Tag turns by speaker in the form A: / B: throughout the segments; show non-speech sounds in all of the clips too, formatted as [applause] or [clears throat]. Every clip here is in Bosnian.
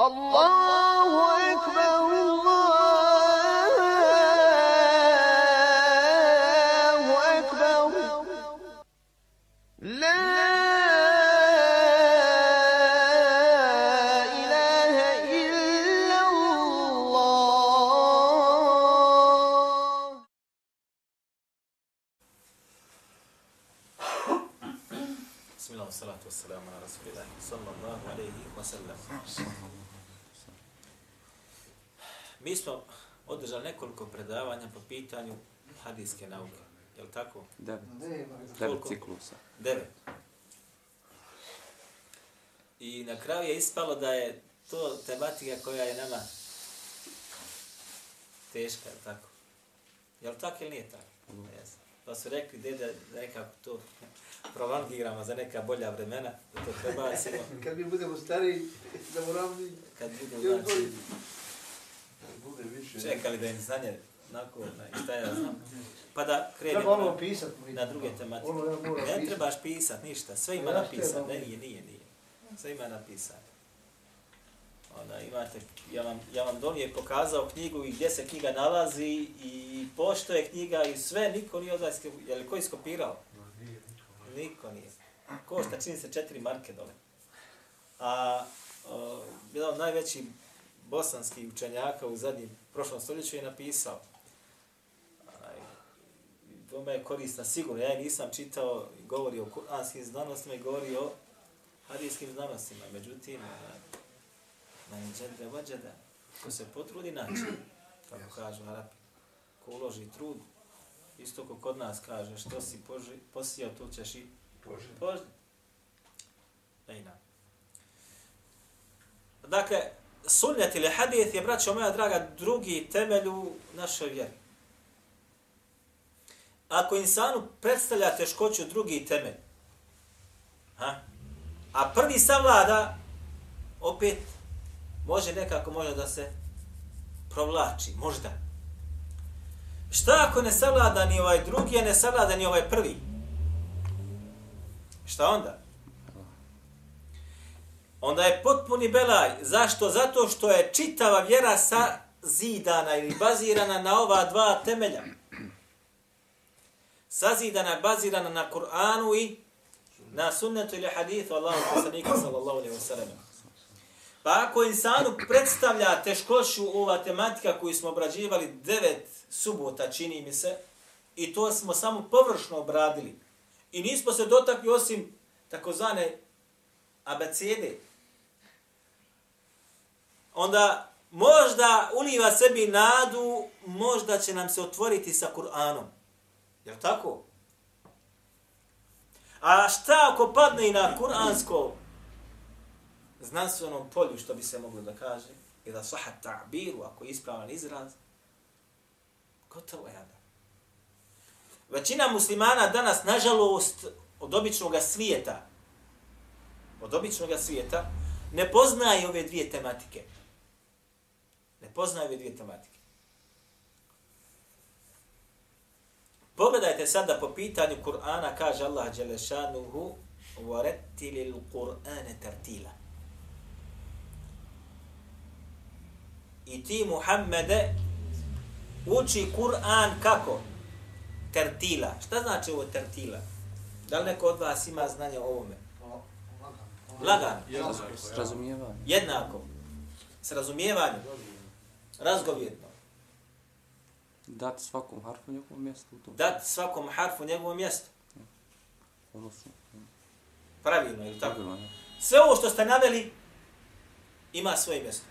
A: الله أكبر.
B: Nekoliko predavanja po pitanju hadijske nauke. Je li tako?
C: Devet. Devet ciklusa.
B: Devet. I na kraju je ispalo da je to tematika koja je nama teška, je li tako? Je li tako ili nije tako? Yes. Pa su rekli dede da nekako to prolongiramo za neka bolja vremena, da to prebacimo [laughs]
D: Kad mi budemo stari, zaboravni,
B: kad bude
D: još
B: znači,
D: Bude više.
B: čekali da im znanje nakon, i šta ja znam. Pa da krenemo
D: Treba ono pisat.
B: na druge tematike.
D: Ono ja
B: Ne
D: pisat.
B: trebaš pisat ništa, sve ima
D: Ja
B: napisano.
D: trebam.
B: Ne, nije, nije, nije. Sve ima napisano. Onda imate, ja vam, ja vam donije pokazao knjigu i gdje se knjiga nalazi i pošto je knjiga i sve, niko nije od vas, je li ko iskopirao? Niko nije. Košta, čini se, četiri marke dole. A o, jedan od najvećih bosanskih učenjaka u zadnjem prošlom stoljeću je napisao. Onaj, Voma je korisna sigurno. Ja je nisam čitao, govori o kuranskim znanostima i govori o hadijskim znanostima. Međutim, man džede vađeda, ko se potrudi naći, kako kažu Arapi, ko uloži trud, isto ko kod nas kaže, što si poži, posijao, to ćeš i
D: Bože.
B: požni. Ejna. Dakle, sunnet ili hadith je, braćo moja draga, drugi temelj u našoj vjeri. Ako insanu predstavlja teškoću drugi temelj, ha? a prvi savlada, opet može nekako može da se provlači, možda. Šta ako ne savlada ni ovaj drugi, a ne savlada ni ovaj prvi? Šta onda? Onda je potpuni belaj. Zašto? Zato što je čitava vjera sa zidana ili bazirana na ova dva temelja. Sazidana, bazirana na Kur'anu i na sunnetu ili hadithu Allahu poslanika sallallahu alaihi wa sallam. Pa ako insanu predstavlja teškoću ova tematika koju smo obrađivali devet subota, čini mi se, i to smo samo površno obradili, i nismo se dotakli osim takozvane abecede, onda možda uliva sebi nadu, možda će nam se otvoriti sa Kur'anom. Je tako? A šta ako padne i na kur'ansko znanstvenom polju, što bi se moglo da kaže, i da sahat ta'biru, ako je ispravan izraz, gotovo je da. Većina muslimana danas, nažalost, od običnog svijeta, od običnog svijeta, ne poznaje ove dvije tematike Ne poznaje ove dvije tematike. Pogledajte sada po pitanju Kur'ana, kaže Allah Đelešanuhu, وَرَتِّلِ الْقُرْآنَ تَرْتِيلًا I ti, Muhammede, uči Kur'an kako? Tertila. Šta znači ovo tertila? Da li neko od vas ima znanje o ovome? Lagan.
C: S razumijevanjem.
B: Jednako. S razumijevanjem. Razgovjetno.
C: Dat svakom harfu njegovom mjestu u tom.
B: Dat svakom harfu njegovo mjesto.
C: Ono su.
B: Pravilno, ili tako?
C: Pravilno.
B: Sve ovo što ste naveli ima svoje mjesto.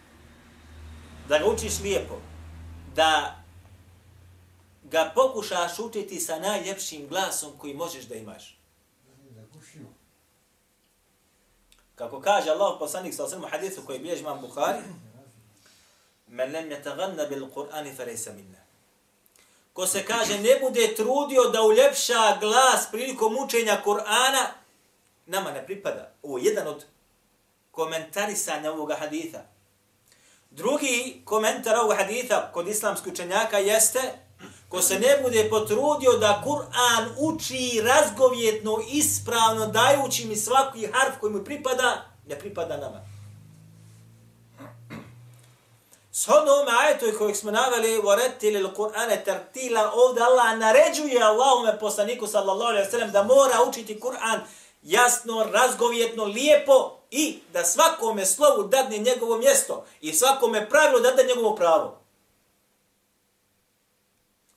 B: Da ga učiš lijepo. Da ga pokušaš učiti sa najljepšim glasom koji možeš da imaš. Kako kaže Allah poslanik sa osrmu hadithu koji bilježi imam Bukhari, men lem yataganna bil Qur'ani farejsa minna. Ko se kaže ne bude trudio da uljepša glas prilikom učenja Kur'ana, nama ne pripada. Ovo je jedan od komentarisanja ovoga haditha. Drugi komentar ovog haditha kod islamskih učenjaka jeste ko se ne bude potrudio da Kur'an uči razgovjetno, ispravno, dajući mi svaki harf koji mu pripada, ne pripada nama. Shodno ovome ajetu kojeg smo naveli, وَرَتِّلِ الْقُرْآنَ تَرْتِيلَ Ovdje Allah naređuje Allahume poslaniku sallallahu alaihi sallam da mora učiti Kur'an jasno, razgovjetno, lijepo i da svakome slovu dadne njegovo mjesto i svakome pravilu dadne njegovo pravo.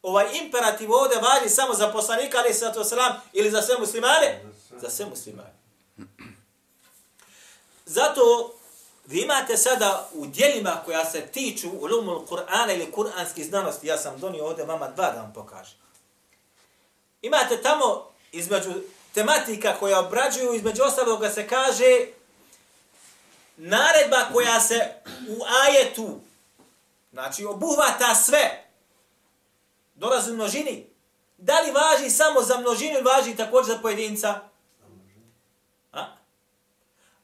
B: Ovaj imperativ ovdje važi samo za poslanika alaihi sallatu wasalam ili za sve muslimane? Za sve muslimane. Zato vi imate sada u dijelima koja se tiču ulumul Kur'ana ili kur'anskih znanosti, ja sam donio ovdje vama dva da vam pokažem. Imate tamo između tematika koja obrađuju, između ostaloga se kaže naredba koja se u ajetu, znači obuhvata sve, dolazi u množini. Da li važi samo za množinu ili važi također za pojedinca?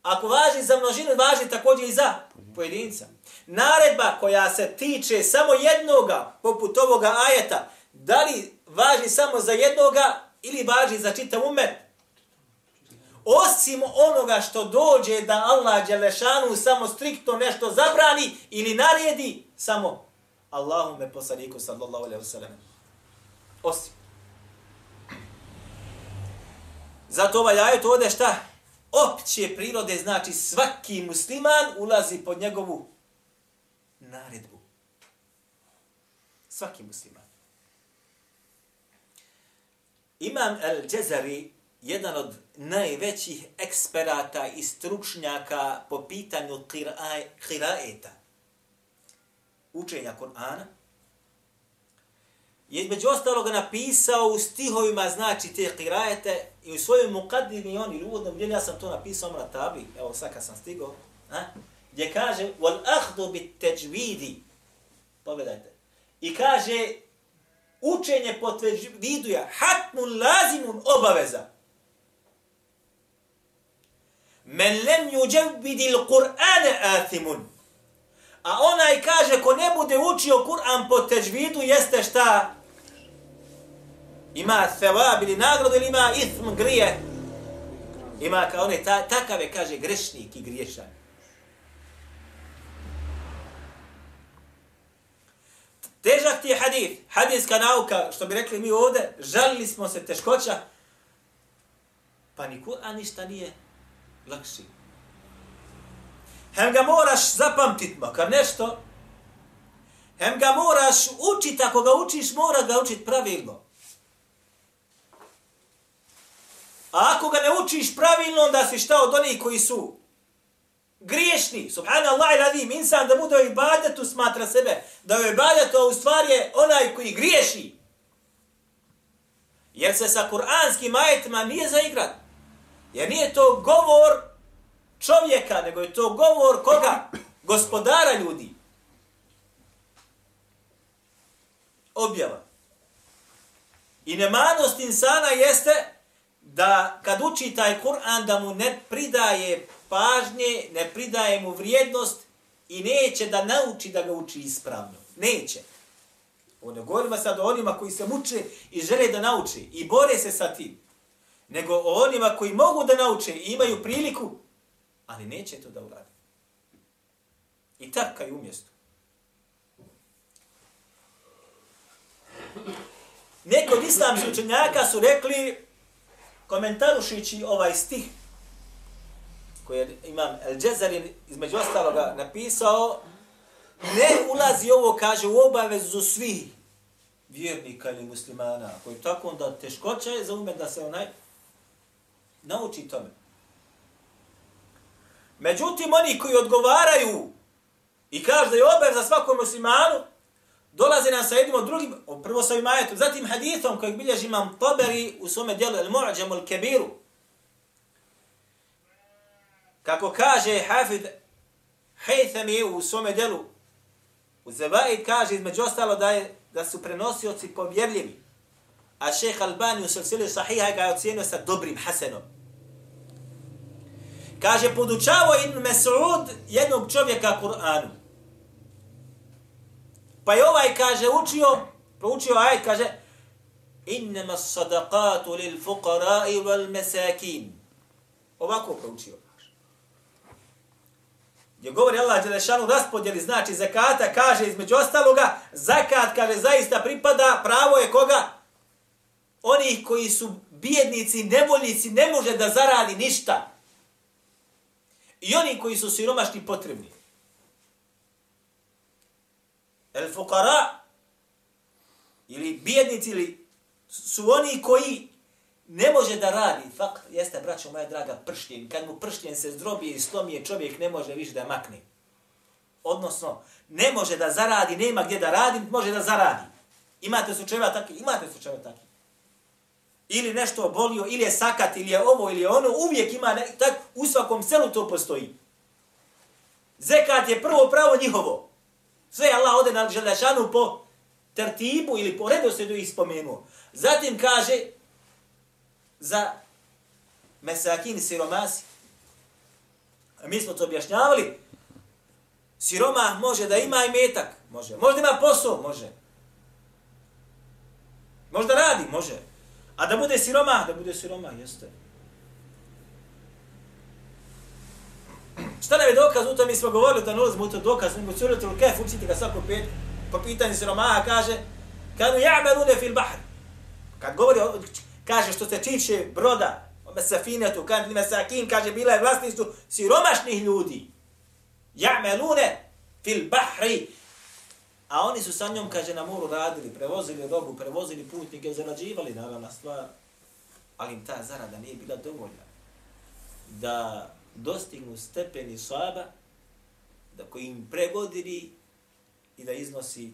B: Ako važi za množinu, važi također i za pojedinca. Naredba koja se tiče samo jednoga, poput ovoga ajeta, da li važi samo za jednoga ili važi za čitav umet? Osim onoga što dođe da Allah Đelešanu samo striktno nešto zabrani ili naredi, samo Allahu me poslaniku sallallahu alaihi wa sallam. Osim. Zato ovaj ajet ovdje šta? Opće prirode, znači svaki musliman ulazi pod njegovu naredbu. Svaki musliman. Imam El-Džezari, jedan od najvećih eksperata i stručnjaka po pitanju kiraeta, učenja Kur'ana, je između ostaloga napisao u stihovima, znači te kirajete, i u svojoj mukaddimi on ili uvodnom dijelu, ja sam to napisao na tabi, evo sad kad sam stigao, a, gdje kaže, wal ahdu bit teđvidi, pogledajte, i kaže, učenje po teđvidu je hatmun lazimun obaveza. Men lem yuđevbidi l'Qur'ane athimun. A onaj kaže, ko ne bude učio Kur'an po teđvidu, jeste šta? Ima sevab ili nagradu ili ima ism grije? Ima kao one ta, takave, kaže, grešnik i griješan. Težak ti je hadith, hadijska nauka, što bi rekli mi ovde, žalili smo se teškoća, pa ni Kur'an ništa nije lakši. Hem ga moraš zapamtit, makar nešto. Hem ga moraš učit, ako ga učiš, mora ga učit pravilno. A ako ga ne učiš pravilno, onda si šta od onih koji su griješni. Subhanallah i radim, insan da bude u ibadetu smatra sebe. Da u ibadetu, a u stvari je onaj koji griješi. Jer se sa kuranskim ajetima nije zaigrat. Jer nije to govor čovjeka, nego je to govor koga? Gospodara ljudi. Objava. I nemanost insana jeste da kad uči taj Kur'an da mu ne pridaje pažnje, ne pridaje mu vrijednost i neće da nauči da ga uči ispravno. Neće. O ne govorimo sad o onima koji se muče i žele da nauči i bore se sa tim. Nego o onima koji mogu da nauče i imaju priliku, ali neće to da uradi. I tako je umjesto. Neko od islamskih učenjaka su rekli, komentarušići ovaj stih, koji je imam El Džezarin između ostaloga napisao, ne ulazi ovo, kaže, u obavezu svih vjernika ili muslimana, koji tako onda teškoća je za ume da se onaj nauči tome. Međutim, oni koji odgovaraju i kažu da je obaveza svakom muslimanu, dolaze nam sa jednim od drugim, prvo sa ovim ajetom, zatim hadithom kojeg bilježi imam Taberi u svome dijelu El Mu'ađamu El Kebiru. Kako kaže Hafid Haythami u svome dijelu, u Zevaid kaže između ostalo da, je, da su prenosioci povjerljivi. A šeheh Albani u silsili sahiha ga je ocijenio sa dobrim Hasanom. Kaže, podučavo Ibn Mesud jednog čovjeka Kur'anu. Pa je ovaj, kaže, učio, proučio ajet, kaže, innama sadaqatu lil fuqara'i wal masakin. Ovako proučio. gdje govori Allah Đelešanu raspodjeli, znači zakata, kaže između ostaloga, zakat, kaže, zaista pripada, pravo je koga? Onih koji su bijednici, nevoljnici, ne može da zaradi ništa. I oni koji su siromašni potrebni. El fukara, ili bijednici, ili su oni koji ne može da radi. Fakt, jeste, braćo moja draga, pršljen. Kad mu pršljen se zdrobi i slomije, čovjek ne može više da makne. Odnosno, ne može da zaradi, nema gdje da radi, može da zaradi. Imate slučajeva takvi? Imate slučajeva takvi. Ili nešto obolio, ili je sakat, ili je ovo, ili je ono, uvijek ima, ne, tak, u svakom selu to postoji. Zekat je prvo pravo njihovo. Sve Allah ode na želešanu po tertibu ili po redosledu ih spomenuo. Zatim kaže za mesakin siromasi. Mi smo to objašnjavali. Siroma može da ima i metak. Može. Možda ima posao. Može. Možda radi. Može. A da bude siroma, da bude siroma, jeste. Šta nam je dokaz? U to mi smo govorili da ne ulazimo u to dokaz. Nego suratul kef, učite ga svako pet. Po pitanju siromaha kaže Kanu ja'melune fil bahr. Kad govori, kaže što se tiče broda, mesafinetu, kan mesakin, kaže bila je vlasništvo siromašnih ljudi. Ja'melune fil bahri. A oni su sa njom, kaže, na moru radili, prevozili robu, prevozili putnike, zarađivali, naravno, stvar. Ali im ta zarada nije bila dovoljna da dostignu stepeni soaba da koji im pregodili i da iznosi,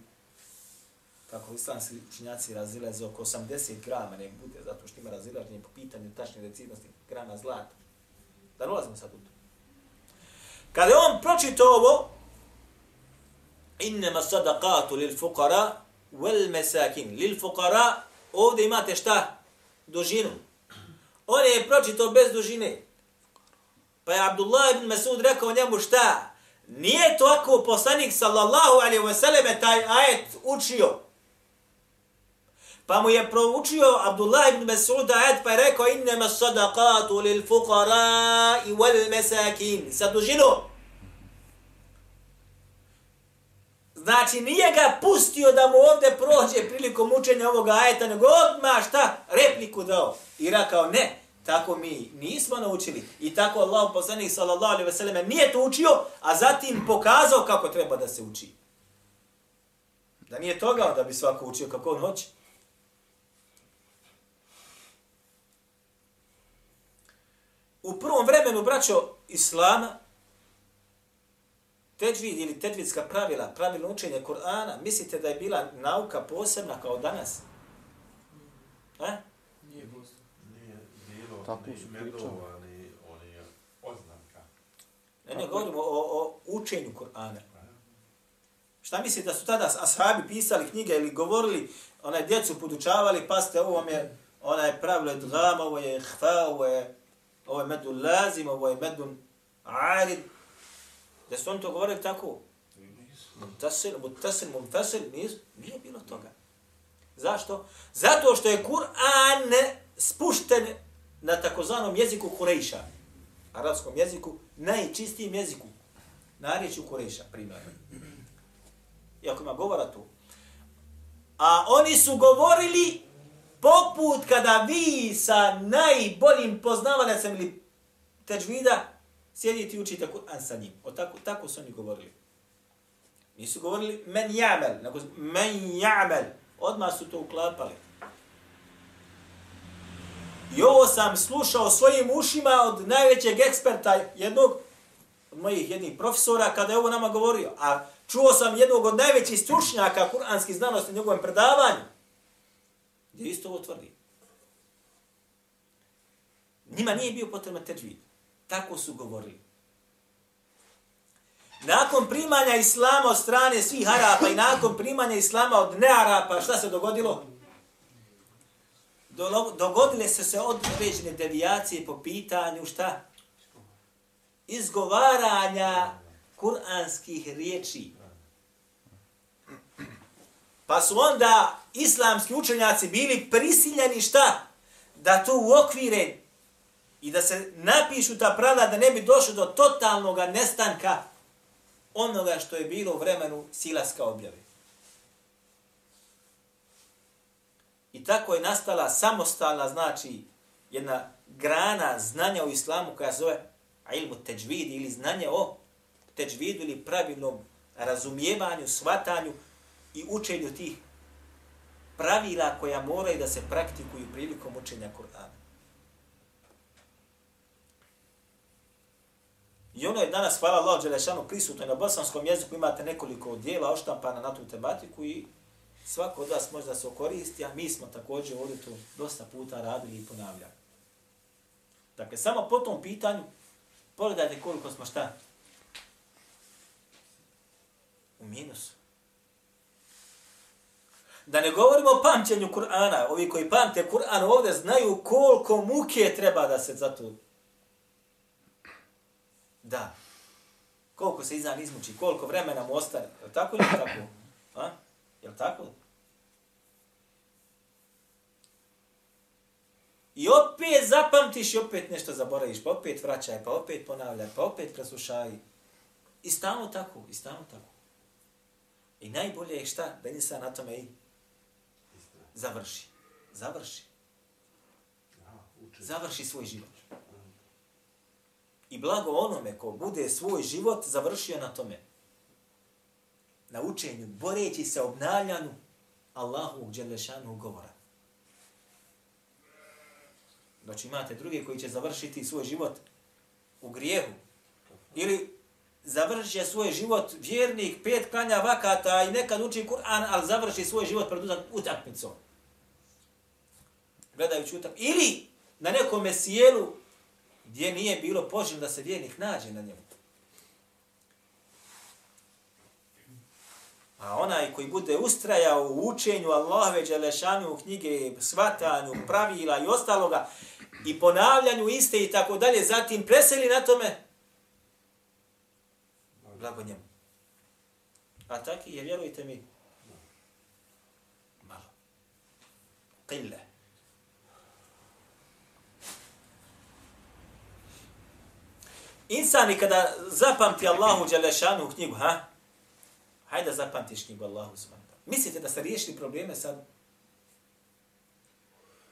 B: kako islamski učinjaci razilaze, oko 80 grama, nek bude, zato što ima razilaženje po pitanju tačne decidnosti grama zlata. Da ne sad u to. Kada je on pročito ovo, innama sadaqatu lil fuqara wal masakin lil fuqara ovdje imate šta dužinu on je pročito bez dužine pa je Abdullah ibn Masud rekao njemu šta? Nije to ako poslanik sallallahu alejhi ve taj ajet učio. Pa mu je proučio Abdullah ibn Mas'ud ajet pa je rekao innama sadaqatu lil fuqara wal masakin. Sa dužinom. Znači, nije ga pustio da mu ovdje prođe prilikom učenja ovog ajeta, nego odmah šta? Repliku dao. I rekao, ne, tako mi nismo naučili. I tako Allah poslanik sallallahu alaihi ve selleme nije to učio, a zatim pokazao kako treba da se uči. Da nije toga da bi svako učio kako on hoće. U prvom vremenu, braćo Islama, teđvid ili teđvidska pravila, pravilno učenje Kur'ana, mislite da je bila nauka posebna kao danas?
D: Eh?
C: Tako su
D: medova, ni oni oznaka.
B: Ne, ne, govorimo o, o učenju Kur'ana. Šta mislite da su tada ashabi pisali knjige ili govorili, onaj djecu podučavali, paste, ovo vam je onaj pravilo dgama, ovo je hfa, ovo je, ovo je medun lazim, ovo je medun arid, Da su oni to govorili tako? Mutasil, mutasil, mutasil, nisu, nije bilo toga. Zašto? Zato što je Kur'an spušten na takozvanom jeziku Kurejša, arabskom jeziku, najčistijem jeziku, na Kurejša, primjer. Iako ima govora tu. A oni su govorili poput kada vi sa najboljim poznavalacem ili teđvida sjedite i učite Kur'an sa njim. O tako, tako su oni govorili. Nisu govorili men ja'mel, nego men ja'mel. Odmah su to uklapali. I ovo sam slušao svojim ušima od najvećeg eksperta, jednog od mojih jednih profesora, kada je ovo nama govorio. A čuo sam jednog od najvećih stručnjaka kuranskih znanosti u njegovom predavanju. Gdje isto ovo tvrdi. Njima nije bio potreban teđvid. Tako su govorili. Nakon primanja islama od strane svih Arapa i nakon primanja islama od nearapa, šta se dogodilo? Dogodile se se određene devijacije po pitanju šta? Izgovaranja kuranskih riječi. Pa su onda islamski učenjaci bili prisiljeni šta? Da to uokvire i da se napišu ta pravila da ne bi došlo do totalnog nestanka onoga što je bilo u vremenu silaska objave. I tako je nastala samostalna, znači, jedna grana znanja u islamu koja se zove ilmu teđvid ili znanje o teđvidu ili pravilnom razumijevanju, svatanju i učenju tih pravila koja moraju da se praktikuju prilikom učenja Kur'ana. I ono je danas, hvala Allah, Đelešanu, prisutno na bosanskom jeziku, imate nekoliko dijela oštampana na tu tematiku i svako od vas možda se okoristi, a mi smo također ovdje to dosta puta radili i ponavljali. Dakle, samo po tom pitanju, pogledajte koliko smo šta? U minusu. Da ne govorimo o pamćenju Kur'ana, ovi koji pamte Kur'an ovdje znaju koliko muke treba da se za to da. Koliko se izan izmuči, koliko vremena mu ostane. Tako ili tako? A? Je li tako? I opet zapamtiš i opet nešto zaboraviš, pa opet vraćaj, pa opet ponavljaj, pa opet preslušaj. I stalno tako, i stalno tako. I najbolje je šta? Da insan na tome i završi. Završi. Završi svoj život. I blago onome ko bude svoj život završio na tome. Na učenju, boreći se obnavljanju Allahovog dželešanu govora. Znači imate druge koji će završiti svoj život u grijehu. Ili završi svoj život vjernik, pet klanja vakata i nekad uči Kur'an, ali završi svoj život pred utakmicom. Gledajući utak. Ili na nekom sjelu gdje nije bilo poželjno da se vjernik nađe na njemu. A onaj koji bude ustrajao u učenju Allahove Đelešanu u knjige, svatanju, pravila i ostaloga i ponavljanju iste i tako dalje, zatim preseli na tome, blago njemu. A taki je, vjerujte mi, malo. Qille. Insani kada zapamti Allahu Đelešanu u knjigu, ha? Hajde da zapamtiš knjigu Allahu subhanahu Mislite da ste riješili probleme sad?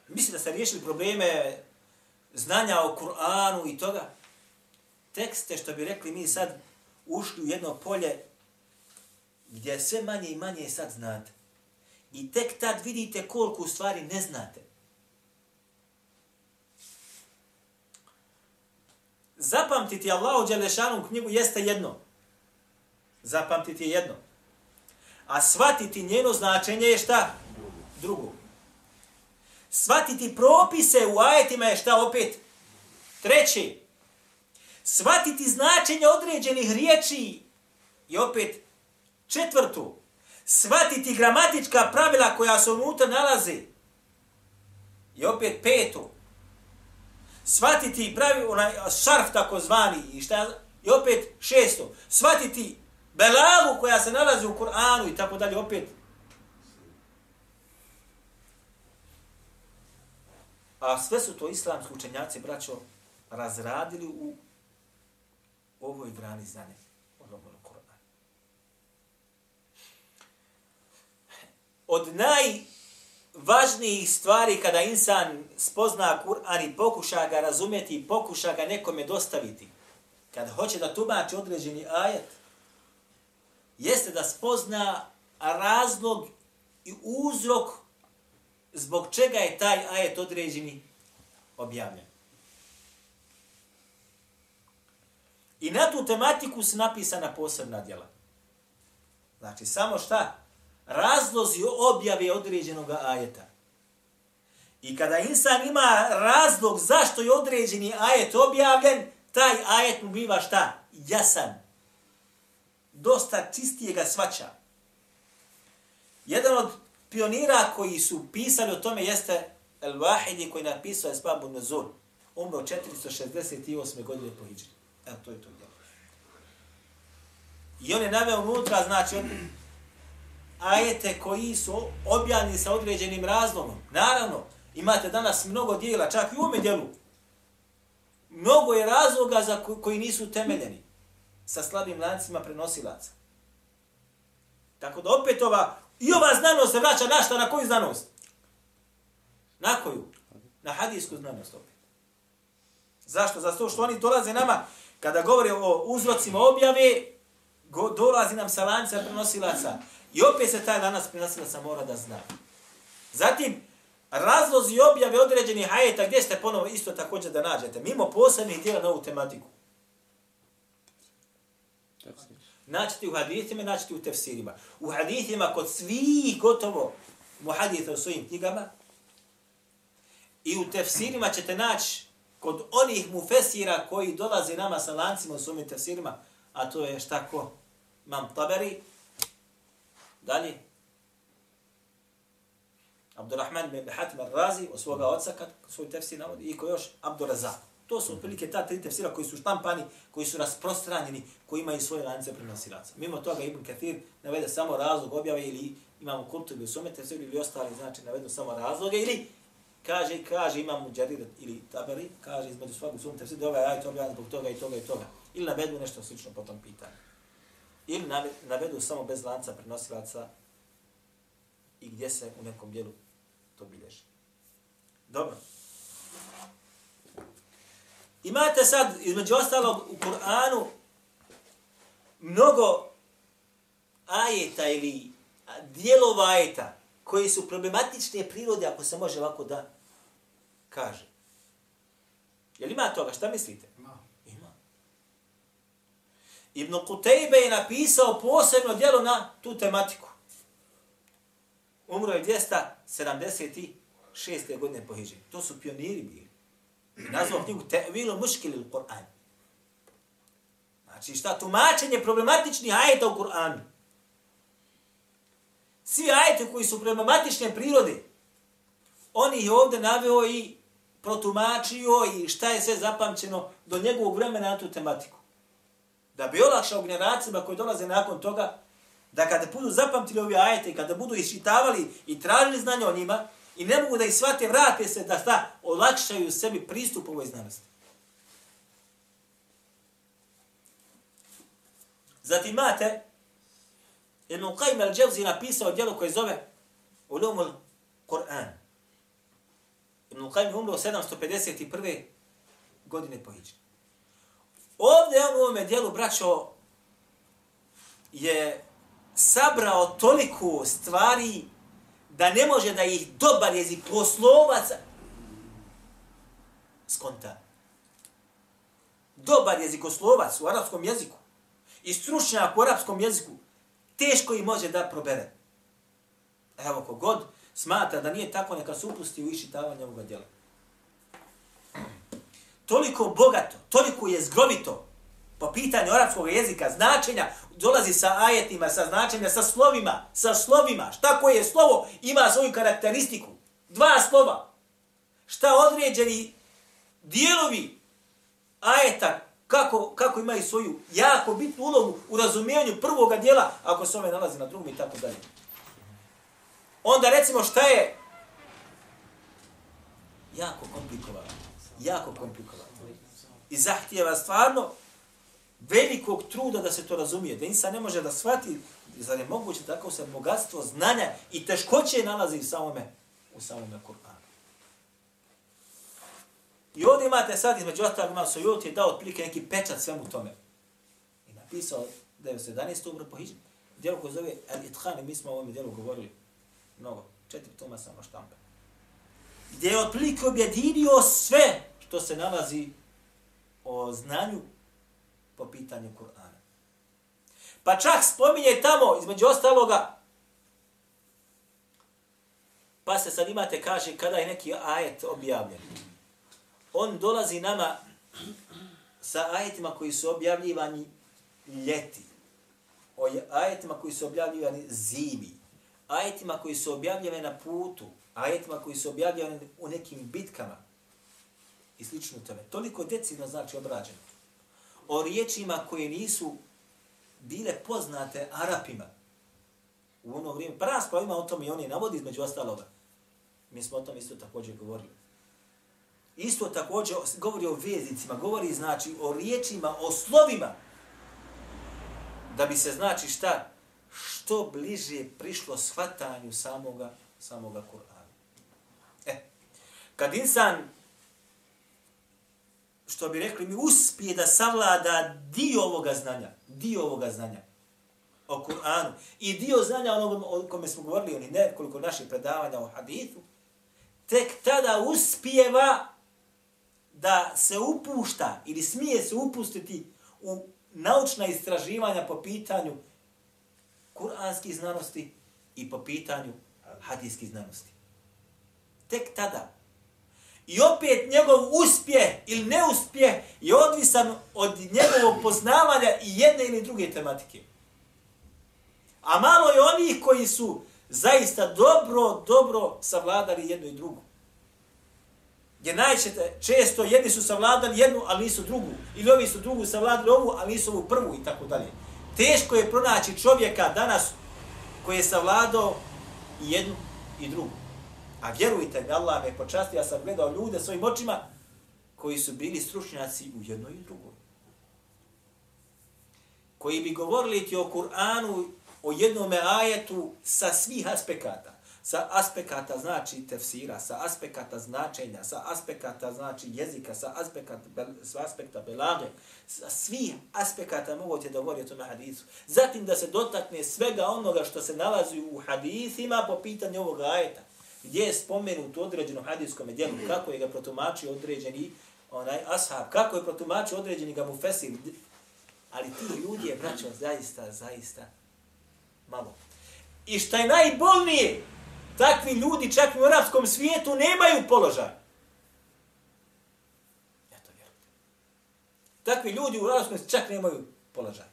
B: Mislite da ste riješili probleme znanja o Kur'anu i toga? Tekste, što bi rekli mi sad, ušli u jedno polje gdje sve manje i manje sad znate. I tek tad vidite koliko u stvari ne znate. zapamtiti Allahu Đelešanu knjigu jeste jedno. Zapamtiti je jedno. A shvatiti njeno značenje je šta? Drugo. Shvatiti propise u ajetima je šta opet? Treći. Shvatiti značenje određenih riječi je opet četvrtu. Shvatiti gramatička pravila koja se unutra nalazi je opet petu svatiti pravi onaj šarf takozvani i šta i opet šesto svatiti belagu koja se nalazi u Kur'anu i tako dalje opet. A sve su to islamski učenjaci braćo razradili u ovoj grani znanja od naj važnijih stvari kada insan spozna Kur'an i pokuša ga razumjeti i pokuša ga nekome dostaviti, kad hoće da tumači određeni ajet, jeste da spozna razlog i uzrok zbog čega je taj ajet određeni objavljen. I na tu tematiku su napisana posebna djela. Znači, samo šta? razlozi objave određenog ajeta. I kada insan ima razlog zašto je određeni ajet objavljen, taj ajet mu biva šta? Jasan. Dosta čistije ga svaća. Jedan od pionira koji su pisali o tome jeste El Wahidi koji napisao Esbabu Nuzul. Umro 468. godine po Hidžri. Evo, to je to djelo. I on je naveo unutra, znači, ajete koji su objavljeni sa određenim razlogom. Naravno, imate danas mnogo dijela, čak i u ovome dijelu. Mnogo je razloga za koji nisu temeljeni sa slabim lancima prenosilaca. Tako da opet ova, i ova znanost se vraća na šta, na koju znanost? Na koju? Na hadijsku znanost opet. Zašto? Zato što oni dolaze nama, kada govore o uzrocima objave, go, dolazi nam sa lanca prenosilaca. I opet se taj danas prenosilaca mora da zna. Zatim, razlozi objave određenih hajeta, gdje ste ponovo isto također da nađete, mimo posebnih dijela na ovu tematiku.
C: Tefsir.
B: Naćete u hadithima, naćete u tefsirima. U hadithima kod svih gotovo muhaditha u svojim knjigama i u tefsirima ćete naći kod onih mufesira koji dolaze nama sa lancima u svojim tefsirima, a to je šta ko? Mam Taberi. Dalje. Abdurrahman bin Hatim al-Razi od svoga oca, kad svoj tefsir navodi, i ko još? Abdurazak. To su otprilike ta tri tefsira koji su štampani, koji su rasprostranjeni, koji imaju svoje lance prenosilaca. Mimo toga Ibn Kathir navede samo razlog objave ili imamo Kurtubi u svome tefsiru ili ostali, znači navedu samo razloge ili kaže, kaže imamo Đarir ili Taberi, kaže između svog u svom tefsiru da ovaj ajit objavljen zbog toga i toga i toga. Ili navedu nešto slično po tom pitanju. Ili navedu samo bez lanca prenosilaca i gdje se u nekom dijelu to bilježi. Dobro. Imate sad, između ostalog, u Kur'anu mnogo ajeta ili dijelova ajeta koji su problematične prirode, ako se može ovako da kaže. Jel ima toga? Šta mislite?
E: Ima.
B: Ima. Ibn Qutaybe je napisao posebno djelo na tu tematiku. Umro je 276. godine po Hidži. To su pioniri bili. I nazvao knjigu Te'vilu muškili u Kur'an. Znači šta? Tumačenje problematičnih ajeta u Kur'anu. Svi ajeti koji su problematične prirode, on ih je ovdje naveo i protumačio i šta je sve zapamćeno do njegovog vremena na tu tematiku. Da bi olakšao generacijama koji dolaze nakon toga, da kada budu zapamtili ove ajete, i kada budu iščitavali i tražili znanje o njima, i ne mogu da ih shvate, vrate se da sta olakšaju sebi pristup ovoj znanosti. Zatim imate Ibn Qayyim al-Jawzi napisao djelo koje zove Ulumul Kur'an. Ibn Qayyim umro 751. godine po Iđe. Ovdje on u ovome dijelu, braćo, je sabrao toliko stvari da ne može da ih dobar jezik poslovac skonta. Dobar jezikoslovac u arapskom jeziku i stručnjak u arapskom jeziku teško i može da probere. Evo, kogod smatra da nije tako, neka se upusti u išitavanje ovoga djela. Toliko bogato, toliko je zgrovito po pitanju arapskog jezika, značenja, dolazi sa ajetima, sa značenja, sa slovima, sa slovima. Šta koje slovo ima svoju karakteristiku? Dva slova. Šta određeni dijelovi ajeta, kako, kako imaju svoju jako bitnu ulogu u razumijenju prvoga dijela, ako se ove nalazi na drugom i tako dalje. Onda recimo šta je jako komplikovano. Jako komplikovano. I zahtijeva stvarno velikog truda da se to razumije. Da insan ne može da shvati zar je moguće tako se bogatstvo znanja i teškoće nalazi u samome, u samome Kur'anu. I ovdje imate sad između ostalog imam Sojot je dao otprilike neki pečat svemu tome. I napisao 911. umro po Hidži. djelo koje zove Al-Ithan i mi smo o ovom djelu govorili mnogo. Četiri toma samo štampe. Gdje je otprilike objedinio sve što se nalazi o znanju po pitanju Kur'ana. Pa čak spominje tamo, između ostaloga, pa se sad imate, kaže, kada je neki ajet objavljen, on dolazi nama sa ajetima koji su objavljivani ljeti, o ajetima koji su objavljivani zimi, ajetima koji su objavljene na putu, ajetima koji su objavljeni u nekim bitkama i slično tome. Toliko decidno znači obrađeno. O riječima koje nisu bile poznate Arapima u ono vrijeme. Pa raspravo ima o tome i oni navodi između ostaloga. Mi smo o tom isto također govorili. Isto također govori o vezicima, govori znači o riječima, o slovima Da bi se znači šta? Što bliže prišlo shvatanju samoga, samoga Kur'ana. E, kad insan, što bi rekli mi, uspije da savlada dio ovoga znanja, dio ovoga znanja o Kur'anu i dio znanja onog o kome smo govorili, oni ne, koliko naših predavanja o hadithu, tek tada uspijeva da se upušta ili smije se upustiti u naučna istraživanja po pitanju kuranskih znanosti i po pitanju hadijskih znanosti. Tek tada. I opet njegov uspjeh ili neuspjeh je odvisan od njegovog poznavanja i jedne ili druge tematike. A malo je onih koji su zaista dobro, dobro savladali jedno i drugo. Gdje najčete, često jedni su savladali jednu, ali nisu drugu. Ili ovi su drugu savladali ovu, ali nisu ovu prvu i tako dalje. Teško je pronaći čovjeka danas koji je savladao i jednu i drugu. A vjerujte mi, Allah me počasti, ja sam gledao ljude svojim očima koji su bili stručnjaci u jednoj i drugoj. Koji bi govorili ti o Kur'anu, o jednom ajetu sa svih aspekata sa aspekata znači tefsira, sa aspekata značenja, sa aspekata znači jezika, sa aspekata, sa aspekta belage, sa svih aspekata moguće da govori o tome hadisu. Zatim da se dotakne svega onoga što se nalazi u hadisima po pitanju ovog ajeta. Gdje je spomenut u određenom hadijskom djelu, kako je ga protumačio određeni onaj ashab, kako je protumačio određeni ga mufesir. Ali ti ljudi je, braćo, zaista, zaista malo. I šta je najbolnije, takvi ljudi čak u arapskom svijetu nemaju položaj. Eto, vjerujem. Takvi ljudi u arapskom svijetu čak nemaju položaj.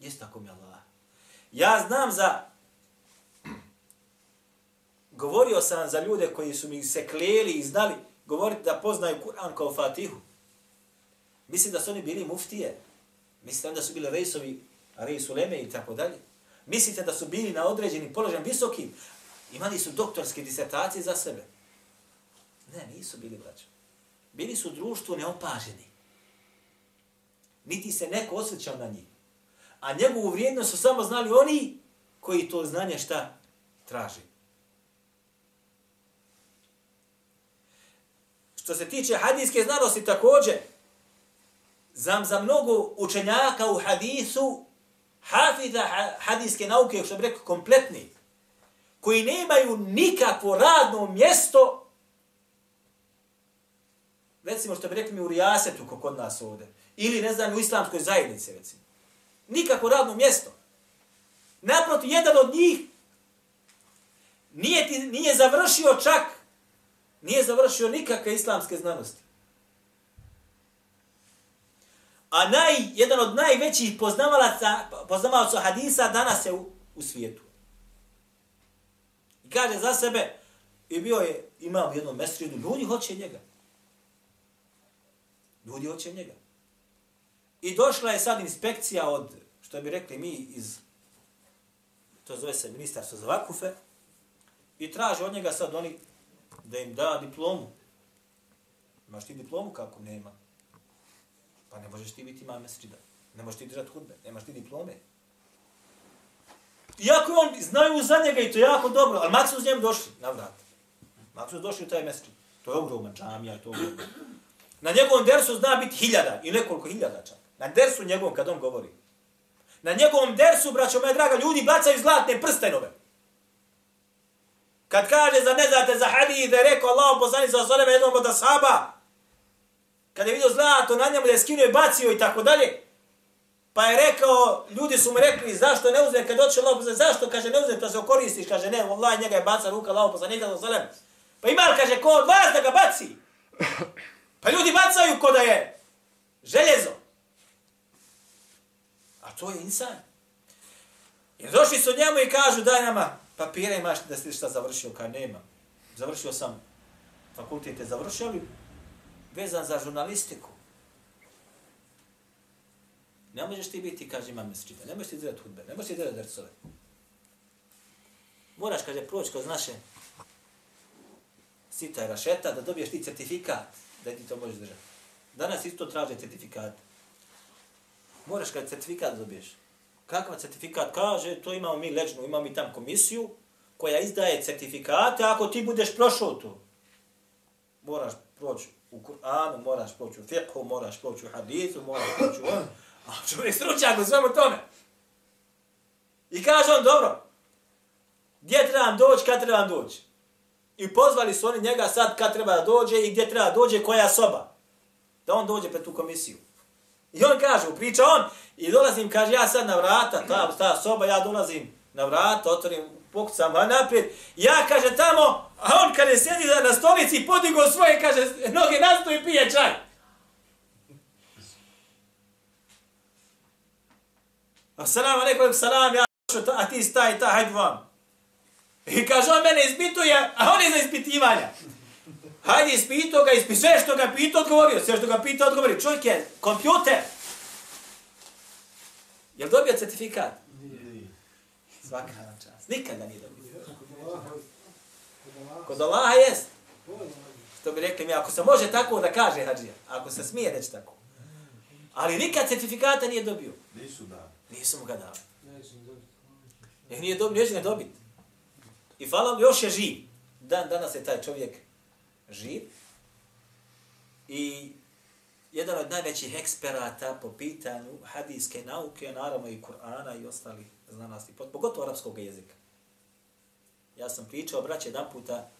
B: Jeste tako mi Allah. Ja znam za... Govorio sam za ljude koji su mi se kleli i znali govoriti da poznaju Kur'an kao Fatihu. Mislim da su oni bili muftije. Mislim da su bili rejsovi, rejsuleme i tako dalje. Mislite da su bili na određenim položajem visokim? Imali su doktorske disertacije za sebe? Ne, nisu bili braća. Bili su u društvu neopaženi. Niti se neko osjećao na njih. A njegovu vrijednost su samo znali oni koji to znanje šta traži. Što se tiče hadijske znanosti također, znam za mnogo učenjaka u hadisu hafiza hadijske nauke, što bih rekao, kompletni, koji nemaju nikakvo radno mjesto, recimo što bi rekli mi u rijasetu, kako kod nas ovde, ili ne znam, u islamskoj zajednici, recimo. Nikakvo radno mjesto. Naproti, jedan od njih nije, ti, nije završio čak, nije završio nikakve islamske znanosti. A naj, jedan od najvećih poznavalaca, poznavalaca hadisa danas je u, u svijetu. I kaže za sebe, i bio je, imao jednu mesridu, ljudi hoće njega. Ljudi hoće njega. I došla je sad inspekcija od, što bi rekli mi iz, to zove se ministarstvo za vakufe, i traže od njega sad oni da im da diplomu. Imaš ti diplomu kako nema? Pa ne možeš ti biti imam mesečida. Ne možeš ti držati hudbe. Nemaš ti diplome. Iako on znaju za njega i to jako dobro, ali maksu s njem došli na vrat. Maksu došli u taj mesečid. To je ogromna džamija, to je. Na njegovom dersu zna biti hiljada i nekoliko hiljada čak. Na dersu njegovom kad on govori. Na njegovom dersu, braćo moja draga, ljudi bacaju zlatne prstenove. Kad kaže za ne znate za hadith, da je rekao Allah poslani sa osaleme jednom od asaba, kada je vidio zlato na njemu da je skinuo i bacio i tako dalje, pa je rekao, ljudi su mu rekli, zašto ne uzme, kad doće Allah poslanik, zašto, kaže, ne uzme, to se okoristiš, kaže, ne, Allah, njega je baca ruka Allah poslanik, sa zalem. Pa ima, kaže, ko od vas da ga baci? Pa ljudi bacaju ko da je željezo. A to je insan. Jer došli su njemu i kažu, daj nama papire imaš da si šta završio, kad nema. Završio sam fakultet, je završio ali vezan za žurnalistiku. Ne možeš ti biti, kaže imam mesečita, ne možeš ti dirati hudbe, ne možeš ti dirati drcove. Moraš, kaže, proći kroz naše sita i rašeta da dobiješ ti certifikat da ti to možeš držati. Danas isto traže certifikat. Moraš kad certifikat dobiješ. Kakav certifikat? Kaže, to imamo mi ležnu, imamo mi tam komisiju koja izdaje certifikate ako ti budeš prošao to. Moraš proći u Kur'anu, moraš proći u fiqhu, moraš proći u hadithu, moraš proći u on. A čovjek stručak u svemu tome. I kaže on, dobro, gdje trebam doći, kad trebam doći? I pozvali su oni njega sad kad treba da dođe i gdje treba da dođe, koja soba. Da on dođe pred tu komisiju. I on kaže, priča on, i dolazim, kaže, ja sad na vrata, ta, ta soba, ja dolazim na vrata, otvorim, pokucam a naprijed, ja, kaže, tamo, a on kada sjedi na stolici, podigo svoje, kaže, noge nastoji i pije čaj. Assalamu alaikum, salam, ja, a ti staj, ta, hajde vam. I kaže, on mene ispituje, a on je za ispitivanja. Hajde, ispito ga, ispi, sve što ga pita, odgovorio, sve što ga pita, odgovorio. Čovjek je kompjuter. Jel dobio certifikat? Svaka na čast. Nikad ga nije dobio. Kod Allaha jest. Što bi rekli mi, ako se može tako da kaže hađija, ako se smije reći tako. Ali nikad certifikata nije dobio.
D: Nisu da.
B: Nisu mu ga dali. Nek nije dobio, neće ne dobiti. I hvala još je živ. Dan, danas je taj čovjek živ. I jedan od najvećih eksperata po pitanju hadijske nauke, naravno i Kur'ana i ostalih znanosti, pogotovo arapskog jezika. Ja sam pričao, braće, jedan puta,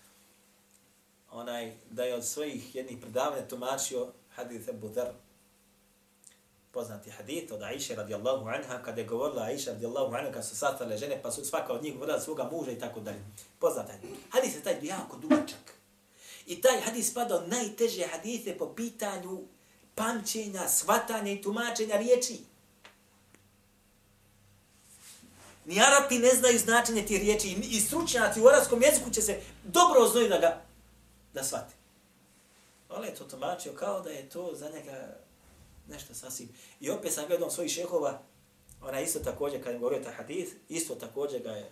B: onaj, da je od svojih jednih predavanja tumačio hadith Ebu Dhar, poznati hadith od Aisha radijallahu anha, kada je govorila Aisha radijallahu anha, kada su sastale žene, pa su svaka od njih govorila svoga muža i tako dalje. Poznata hadith je taj jako dugačak. I taj hadis spada od najteže hadise po pitanju pamćenja, svatanja i tumačenja riječi. Ni Arapi ne znaju značenje tih riječi i stručnjaci u arabskom jeziku će se dobro oznojiti da ga da shvate. Ali je to tumačio kao da je to za njega nešto sasvim. I opet sam gledao svojih šehova, ona isto također, kad je govorio taj hadis, isto također ga je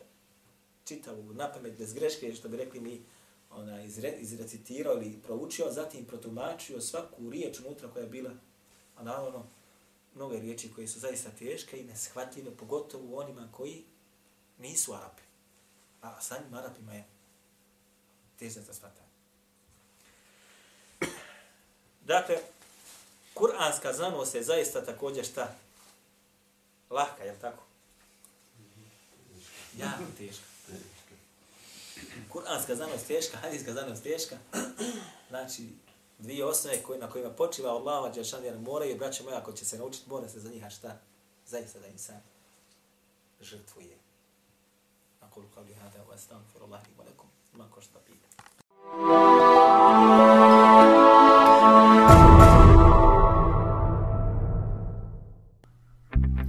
B: čitao napamet bez greške, što bi rekli mi, ona izre, izrecitirao ili proučio, zatim protumačio svaku riječ unutra koja je bila, a naravno, mnoge riječi koje su zaista teške i neshvatljive, pogotovo u onima koji nisu Arapi. A samim Arapima je teže za shvatanje. Dakle, kuranska znanost je zaista također šta? Lahka, je li tako? Jako teška kuranska znanost teška, hadijska znanost teška. [clears throat] Znači, dvije osnove koje, na kojima počiva Allah, Đeršan, jer moraju, braće moja, ako će se naučiti, mora se za njih, a šta? Zaista da insan žrtvuje. Ako li kao li hada, ova stan, furullahi, volekom, ima što da pita. Thank you.